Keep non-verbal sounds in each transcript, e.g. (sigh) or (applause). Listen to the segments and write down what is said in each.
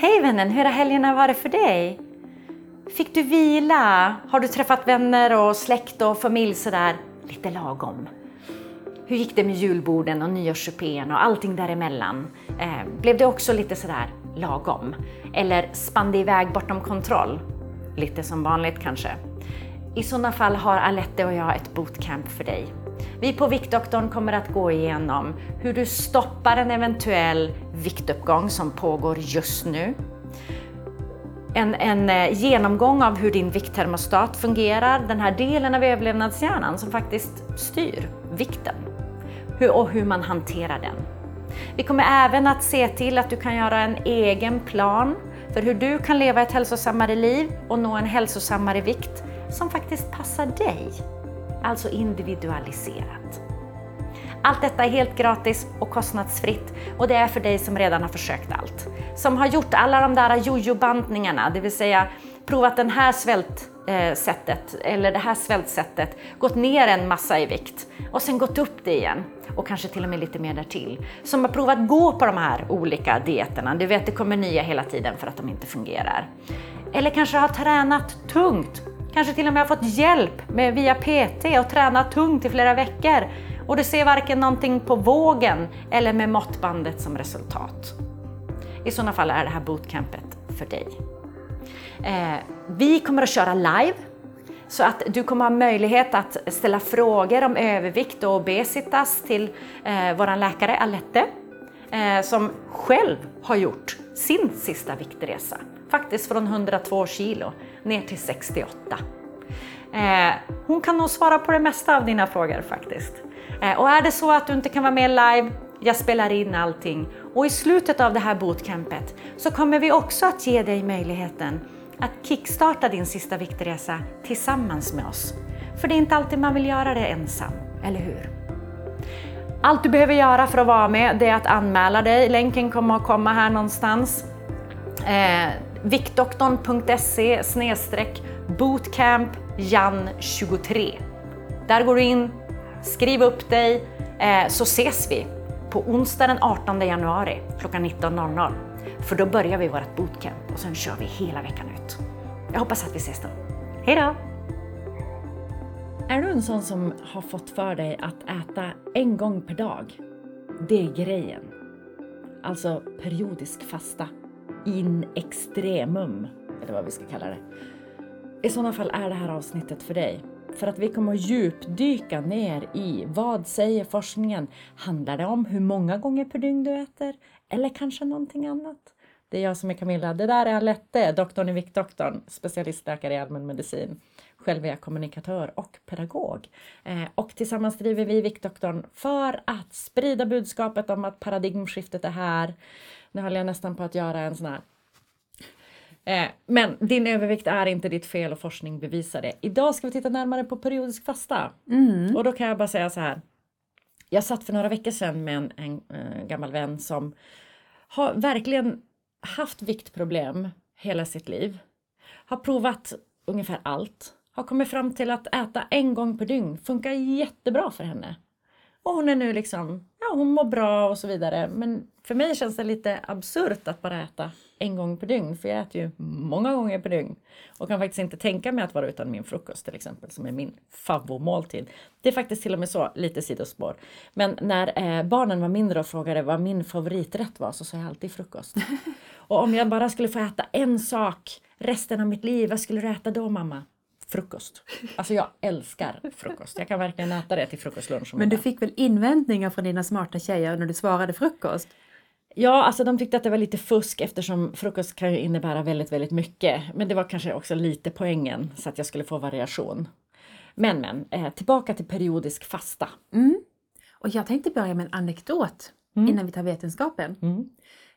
Hej vännen, hur har helgerna varit för dig? Fick du vila? Har du träffat vänner och släkt och familj sådär lite lagom? Hur gick det med julborden och nyårssupén och allting däremellan? Eh, blev det också lite sådär lagom? Eller spann det iväg bortom kontroll? Lite som vanligt kanske. I sådana fall har Alette och jag ett bootcamp för dig. Vi på Viktdoktorn kommer att gå igenom hur du stoppar en eventuell viktuppgång som pågår just nu. En, en eh, genomgång av hur din vikttermostat fungerar, den här delen av överlevnadshjärnan som faktiskt styr vikten hur, och hur man hanterar den. Vi kommer även att se till att du kan göra en egen plan för hur du kan leva ett hälsosammare liv och nå en hälsosammare vikt som faktiskt passar dig. Alltså individualiserat. Allt detta är helt gratis och kostnadsfritt och det är för dig som redan har försökt allt. Som har gjort alla de där jojo-bantningarna, det vill säga provat den här svältsättet eh, eller det här svältsättet, gått ner en massa i vikt och sen gått upp det igen och kanske till och med lite mer därtill. Som har provat gå på de här olika dieterna. Du vet, det kommer nya hela tiden för att de inte fungerar. Eller kanske har tränat tungt Kanske till och med har fått hjälp med, via PT och tränat tungt i flera veckor och du ser varken någonting på vågen eller med måttbandet som resultat. I sådana fall är det här bootcampet för dig. Eh, vi kommer att köra live så att du kommer ha möjlighet att ställa frågor om övervikt och obesitas till eh, vår läkare Alette eh, som själv har gjort sin sista viktresa. Faktiskt från 102 kilo ner till 68. Eh, hon kan nog svara på det mesta av dina frågor faktiskt. Eh, och är det så att du inte kan vara med live, jag spelar in allting. Och i slutet av det här bootcampet så kommer vi också att ge dig möjligheten att kickstarta din sista viktresa tillsammans med oss. För det är inte alltid man vill göra det ensam, eller hur? Allt du behöver göra för att vara med det är att anmäla dig. Länken kommer att komma här någonstans. Eh, Viktdoktorn.se bootcamp jan23. Där går du in, skriv upp dig eh, så ses vi på onsdag den 18 januari klockan 19.00. För då börjar vi vårt bootcamp och sen kör vi hela veckan ut. Jag hoppas att vi ses då. Hej då! Är du en sån som har fått för dig att äta en gång per dag? Det är grejen. Alltså periodisk fasta in extremum, eller vad vi ska kalla det. I sådana fall är det här avsnittet för dig. För att vi kommer att djupdyka ner i vad säger forskningen? Handlar det om hur många gånger per dygn du äter? Eller kanske någonting annat? Det är jag som är Camilla. Det där är Alette, doktorn i Viktdoktorn, specialistläkare i allmänmedicin. Själv är jag kommunikatör och pedagog. Eh, och tillsammans driver vi Viktdoktorn för att sprida budskapet om att paradigmskiftet är här. Nu höll jag nästan på att göra en sån här Eh, men din övervikt är inte ditt fel och forskning bevisar det. Idag ska vi titta närmare på periodisk fasta. Mm. Och då kan jag bara säga så här. Jag satt för några veckor sedan med en, en, en eh, gammal vän som har verkligen haft viktproblem hela sitt liv. Har provat ungefär allt. Har kommit fram till att äta en gång per dygn funkar jättebra för henne. Och hon är nu liksom, ja hon mår bra och så vidare. Men för mig känns det lite absurt att bara äta en gång per dygn. För jag äter ju många gånger per dygn. Och kan faktiskt inte tänka mig att vara utan min frukost till exempel, som är min favoritmåltid. Det är faktiskt till och med så, lite sidospår. Men när eh, barnen var mindre och frågade vad min favoriträtt var så sa jag alltid frukost. (laughs) och om jag bara skulle få äta en sak resten av mitt liv, vad skulle du äta då mamma? Frukost. Alltså jag älskar frukost. Jag kan verkligen äta det till frukost, lunch och Men du fick väl invändningar från dina smarta tjejer när du svarade frukost? Ja, alltså de tyckte att det var lite fusk eftersom frukost kan ju innebära väldigt, väldigt mycket. Men det var kanske också lite poängen så att jag skulle få variation. Men, men, eh, tillbaka till periodisk fasta. Mm. Och jag tänkte börja med en anekdot mm. innan vi tar vetenskapen. Mm.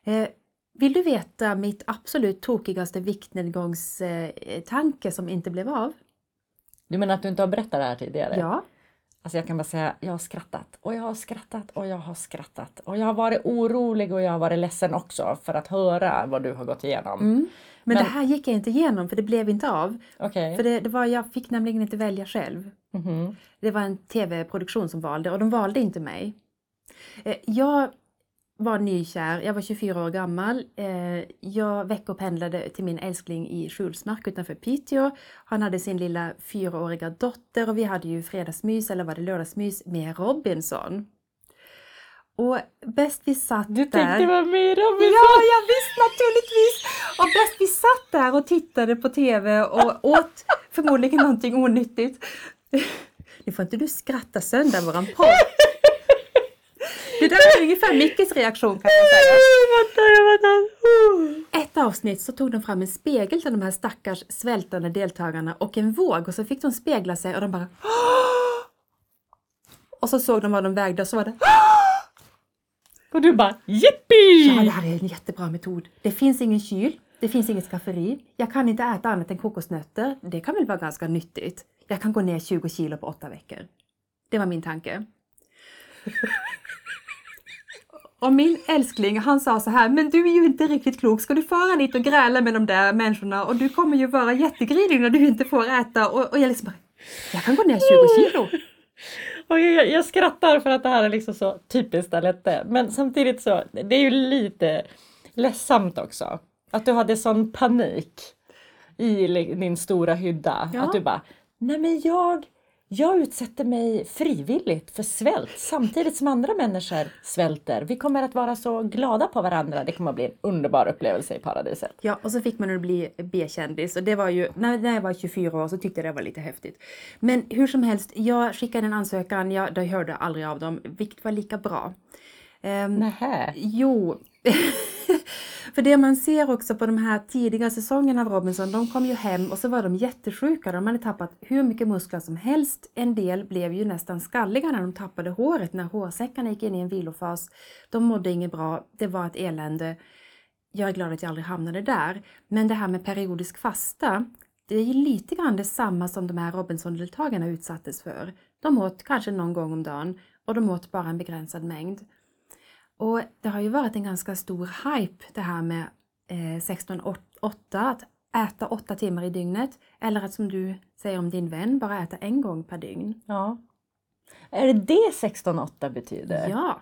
Eh, vill du veta mitt absolut tokigaste viktnedgångstanke som inte blev av? Du menar att du inte har berättat det här tidigare? Ja. Alltså jag kan bara säga, jag har skrattat och jag har skrattat och jag har skrattat. Och jag har varit orolig och jag har varit ledsen också för att höra vad du har gått igenom. Mm. Men, Men, det här gick jag inte igenom för det blev inte av. Okay. För det, det var, jag fick nämligen inte välja själv. Mm -hmm. Det var en tv-produktion som valde och de valde inte mig. Eh, jag var nykär, jag var 24 år gammal. Eh, jag veckopendlade till min älskling i Skjulsmark utanför Piteå. Han hade sin lilla fyraåriga dotter och vi hade ju fredagsmys, eller var det lördagsmys, med Robinson. Och bäst vi satt Du där... tänkte vara med i Robinson? Ja, jag visst naturligtvis! Och bäst vi satt där och tittade på TV och åt förmodligen någonting onyttigt. (laughs) Nu får inte du skratta sönder våran podd. Det där är ungefär Mickes reaktion kan jag säga. Ett avsnitt så tog de fram en spegel till de här stackars svältande deltagarna och en våg och så fick de spegla sig och de bara Och så såg de vad de vägde och så var det Och du bara jippi! Ja, det här är en jättebra metod. Det finns ingen kyl, det finns inget skafferi. Jag kan inte äta annat än kokosnötter. Det kan väl vara ganska nyttigt. Jag kan gå ner 20 kilo på åtta veckor. Det var min tanke. Och min älskling han sa så här, men du är ju inte riktigt klok. Ska du fara dit och gräla med de där människorna och du kommer ju vara jättegrinig när du inte får äta. Och, och jag liksom bara, jag kan gå ner 20 kilo. Och jag, jag skrattar för att det här är liksom så typiskt Alette. Men samtidigt så, det är ju lite ledsamt också. Att du hade sån panik i din stora hydda. Ja. Att du bara, nej men jag, jag utsätter mig frivilligt för svält samtidigt som andra människor svälter. Vi kommer att vara så glada på varandra. Det kommer att bli en underbar upplevelse i paradiset. Ja, och så fick man att bli B-kändis och det var ju, när, jag var 24 år så tyckte jag det var lite häftigt. Men hur som helst, jag skickade en ansökan, jag, jag hörde aldrig av dem, vilket var lika bra. Ehm, Nähä. Jo. (laughs) För det man ser också på de här tidiga säsongerna av Robinson, de kom ju hem och så var de jättesjuka. De hade tappat hur mycket muskler som helst. En del blev ju nästan skalliga när de tappade håret, när hårsäckarna gick in i en vilofas. De mådde inget bra, det var ett elände. Jag är glad att jag aldrig hamnade där. Men det här med periodisk fasta, det är ju lite grann detsamma som de här Robinson-deltagarna utsattes för. De åt kanske någon gång om dagen och de åt bara en begränsad mängd. Och det har ju varit en ganska stor hype det här med eh, 16-8, att äta åtta timmar i dygnet. Eller att som du säger om din vän, bara äta en gång per dygn. Ja. Är det det 16-8 betyder? Ja,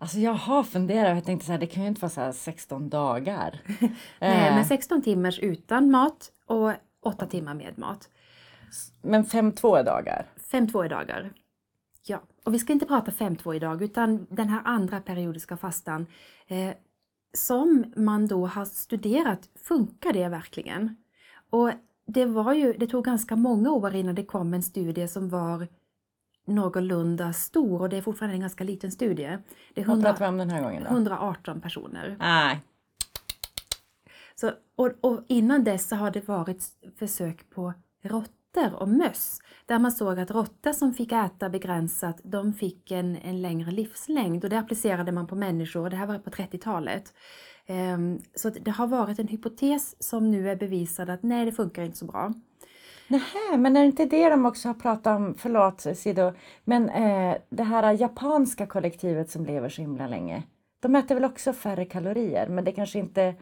Alltså jag har funderat, jag tänkte så här, det kan ju inte vara så här 16 dagar. (laughs) Nej, Eh, men 16 timmars utan mat och 8 timmar med mat. men 5-2 dagar. 5-2 i dagar. Ja, och vi ska inte prata 5-2 idag utan den här andra periodiska fastan eh, som man då har studerat, funkar det verkligen? Och det var ju, det tog ganska många år innan det kom en studie som var någorlunda stor och det är fortfarande en ganska liten studie. Det är Vad 100, pratar vi om den här gången då? 118 personer. Nej. Så, och, och innan dess så har det varit försök på råttor och möss. Där man såg att råttor som fick äta begränsat, de fick en, en längre livslängd. Och det applicerade man på människor, och det här var på 30-talet. Ehm, så det har varit en hypotes som nu är bevisad att nej, det funkar inte så bra. Nähä, men är det inte det de också har pratat om, förlåt Sido, men eh, det här japanska kollektivet som lever så himla länge. De äter väl också färre kalorier, men det kanske inte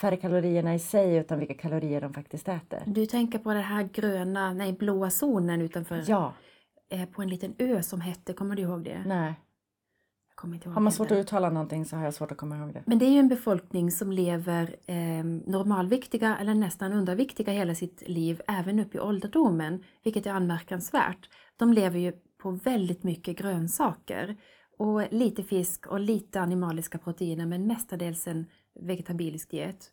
färre kalorierna i sig utan vilka kalorier de faktiskt äter. Du tänker på den här gröna, nej blåa zonen utanför, Ja, eh, på en liten ö som hette, kommer du ihåg det? nej. Jag kommer inte ihåg Har man svårt att uttala någonting så har jag svårt att komma ihåg det. Men det är ju en befolkning som lever eh, normalviktiga eller nästan underviktiga hela sitt liv, även upp i ålderdomen, vilket är anmärkningsvärt. De lever ju på väldigt mycket grönsaker och lite fisk och lite animaliska proteiner, men mestadels en vegetabilisk diet.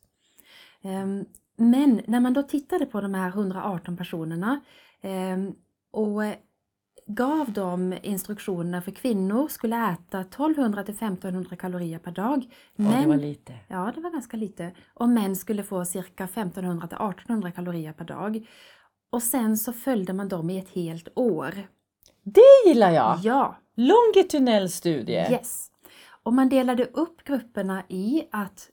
Ehm, Men när man då tittade på de här 118 personerna ehm, och gav dem instruktioner för kvinnor skulle äta 1200 till 1500 kalorier per dag. Ja, det var lite. Ja, det var ganska lite. Och män skulle få cirka 1500 till 1800 kalorier per dag. Och sen så följde man dem i ett helt år. Det gillar jag! Ja, Longitudinell studie. yes. Och man delade upp grupperna i att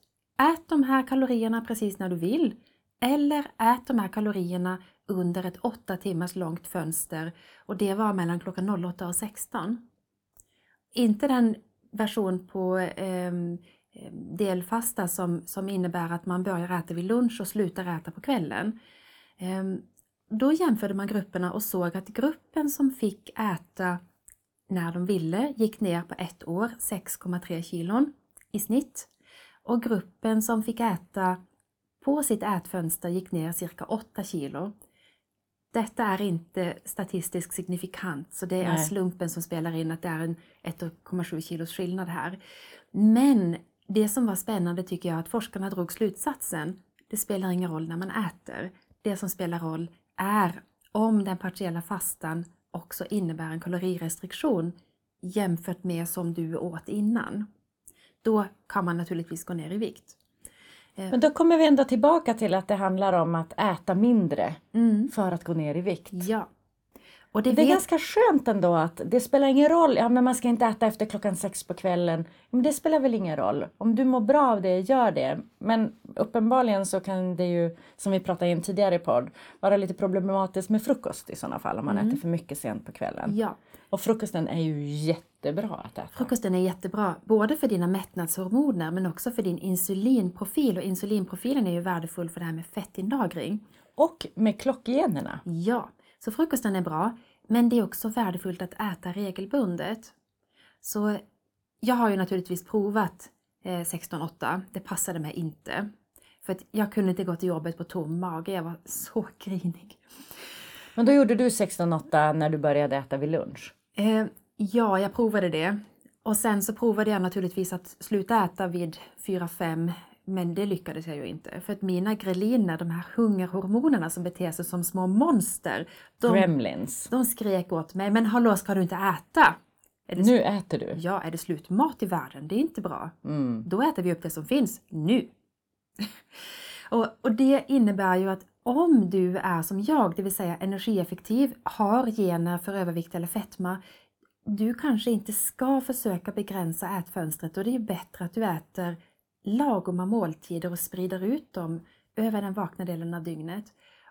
ät de här kalorierna precis när du vill. Eller ät de här kalorierna under ett åtta timmars långt fönster. Och det var mellan klockan 08 och 16. Inte den version på eh, delfasta som, som innebär att man börjar äta vid lunch och slutar äta på kvällen. Eh, Då jämförde man grupperna och såg att gruppen som fick äta när de ville gick ner på ett år 6,3 kilon. i snitt. Och gruppen som fick äta på sitt ätfönster gick ner cirka 8 kilo. Detta är inte statistiskt signifikant, så det är Nej. slumpen som spelar in att det är en 1,7 kilos skillnad här. Men det som var spännande tycker jag att forskarna drog slutsatsen, det spelar ingen roll när man äter. Det som spelar roll är om den partiella fastan också innebär en kalorirestriktion jämfört med som du åt innan. Då kan man naturligtvis gå ner i vikt. Men då kommer vi ändå tillbaka till att det handlar om att äta mindre för att gå ner i vikt. Ja. Och det, Det är vet, ganska skönt ändå att det spelar ingen roll, ja men man ska inte äta efter klockan sex på kvällen. Men det spelar väl ingen roll. Om du mår bra av det, gör det. Men uppenbarligen så kan det ju, som vi pratade i en tidigare podd, vara lite problematiskt med frukost i sådana fall om man äter för mycket sent på kvällen. ja, Och frukosten är ju jättebra att äta. frukosten är jättebra både för dina mättnadshormoner men också för din insulinprofil och insulinprofilen är ju värdefull för det här med fettinlagring. Och med klockgenerna. Ja, så frukosten är bra, men det är också värdefullt att äta regelbundet. Så jag har ju naturligtvis provat eh, 16-8, det passade mig inte. För att jag kunde inte gå till jobbet på tom mage, jag var (laughs) så grinig. Men då gjorde du 16-8 när du började äta vid lunch. Eh, ja, jag provade det. Och sen så provade jag naturligtvis att sluta äta vid 4-5, men det lyckades jag ju inte. För att mina greliner, de här hungerhormonerna som beter sig som små monster, de, Gremlins. de skrek åt mig, men hallå ska du inte äta? Är det Nu äter du. Ja, är det slut mat i världen? Det är inte bra. Mm. Då äter vi upp det som finns, nu! (laughs) och, och det innebär ju att om du är som jag, det vill säga energieffektiv, har gener för övervikt eller fetma, du kanske inte ska försöka begränsa ätfönstret och det är bättre att du äter lagoma måltider och sprider ut dem över den vakna delen av dygnet.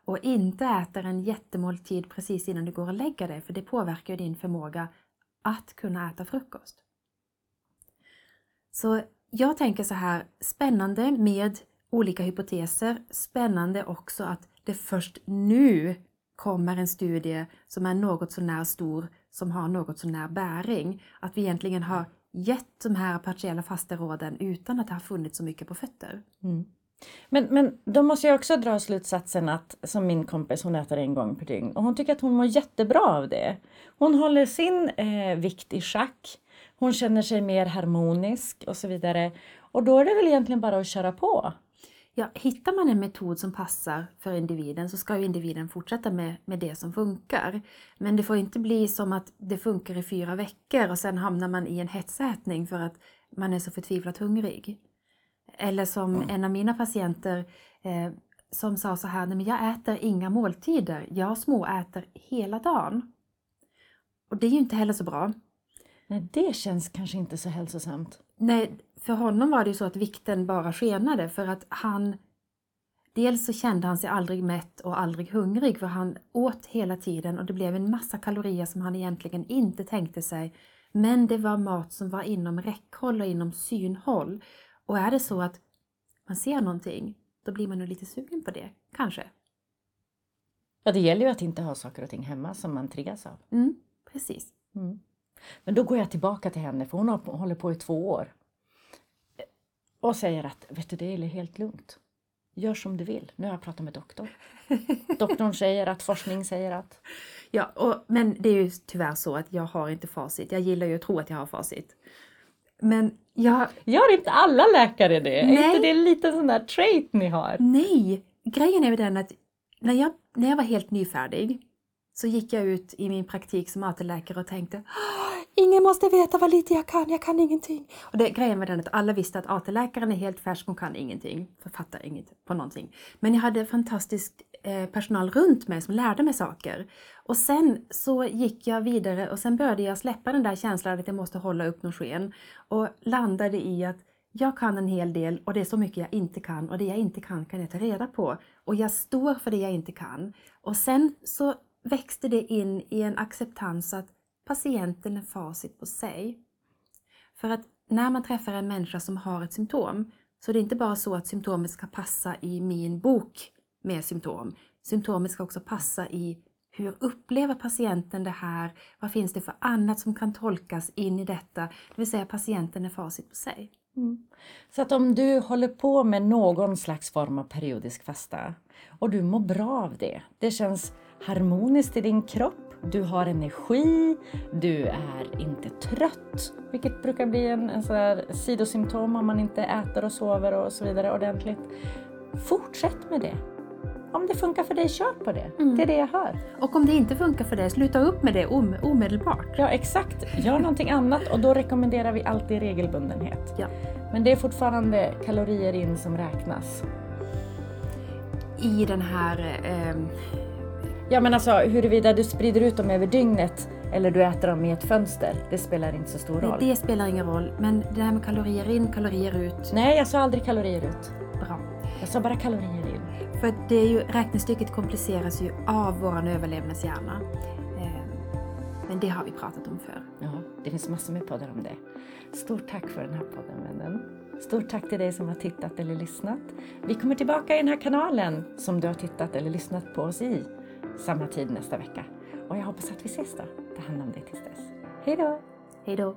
Och inte äter en jättemåltid precis innan du går och lägger dig, för det påverkar din förmåga att kunna äta frukost. Så jag tänker så här, spännande med olika hypoteser, spännande också att det först nu kommer en studie som är något så när stor, som har något så när bäring. Att vi egentligen har gett de här partiella fasteråden utan att det har funnits så mycket på fötter. Mm. Men, men då måste jag också dra slutsatsen att, som min kompis, hon äter en gång per dygn och hon tycker att hon mår jättebra av det. Hon håller sin eh, vikt i schack, hon känner sig mer harmonisk och så vidare. Och då är det väl egentligen bara att köra på. Ja, hittar man en metod som passar för individen så ska ju individen fortsätta med, med det som funkar. Men det får inte bli som att det funkar i fyra veckor och sen hamnar man i en hetsätning för att man är så förtvivlat hungrig. Eller som en av mina patienter eh, som sa så här, nej men jag äter inga måltider, jag småäter hela dagen. Och det är ju inte heller så bra. Nej, det känns kanske inte så hälsosamt. Nej, för honom var det ju så att vikten bara skenade för att han Dels så kände han sig aldrig mätt och aldrig hungrig för han åt hela tiden och det blev en massa kalorier som han egentligen inte tänkte sig. Men det var mat som var inom räckhåll och inom synhåll. Och är det så att man ser någonting, då blir man ju lite sugen på det, kanske. Ja, det gäller ju att inte ha saker och ting hemma som man triggas av. Mm, precis. Men då går jag tillbaka till henne, för hon har håller på i två år. Och säger att, vet du, det är helt lugnt. Gör som du vill. Nu har jag pratat med doktorn. (laughs) Doktorn säger att, forskning säger att. Ja, och, men det är ju tyvärr så att jag har inte facit. Jag gillar ju att tro att jag har facit. Men jag, Gör inte alla läkare det? Är Nej. inte det en liten sån där trait ni har? Nej, grejen är ju den att när jag, när jag var helt nyfärdig så gick jag ut i min praktik som AT-läkare och tänkte Ingen måste veta vad lite jag kan, jag kan ingenting. Och det, grejen var den att alla visste att AT-läkaren är helt färsk, hon kan ingenting, författar inget på någonting. Men jag hade fantastisk eh, personal runt mig som lärde mig saker. Och sen så gick jag vidare och sen började jag släppa den där känslan att jag måste hålla upp någon sken och landade i att jag kan en hel del och det är så mycket jag inte kan och det jag inte kan kan jag ta reda på. Och jag står för det jag inte kan. Och sen så växte det in i en acceptans att patienten är facit på sig. För att när man träffar en människa som har ett symptom så är det inte bara så att symptomet ska passa i min bok med symptom. Symptomet ska också passa i hur upplever patienten det här? Vad finns det för annat som kan tolkas in i detta? Det vill säga patienten är facit på sig. Mm. Så att om du håller på med någon slags form av periodisk fasta och du mår bra av det, det känns harmoniskt i din kropp, du har energi, du är inte trött, vilket brukar bli en, en sån sidosymptom om man inte äter och sover och så vidare ordentligt. Fortsätt med det. Om det funkar för dig, kör på det. Det är det jag hör. Och om det inte funkar för dig, sluta upp med det om, omedelbart. Ja, exakt. Gör någonting annat och då rekommenderar vi alltid regelbundenhet. Ja. Men det är fortfarande kalorier in som räknas. I den här... ehm, Ja men alltså huruvida du sprider ut dem över dygnet eller du äter dem i ett fönster, det spelar inte så stor roll. det spelar ingen roll, men det här med kalorier in, kalorier ut, Nej, jag sa aldrig kalorier ut. bra. Jag sa bara kalorier in. För det är ju, räknestycket kompliceras ju av vår överlevnadshjärna. Ehm, Men det har vi pratat om förr. Ja, det finns massor med poddar om det. Stort tack för den här podden vännen. Stort tack till dig som har tittat eller lyssnat. Vi kommer tillbaka i den här kanalen som du har tittat eller lyssnat på oss i samma tid nästa vecka. Och jag hoppas att vi ses då. Ta hand om dig tills dess. Hej då! Hej då!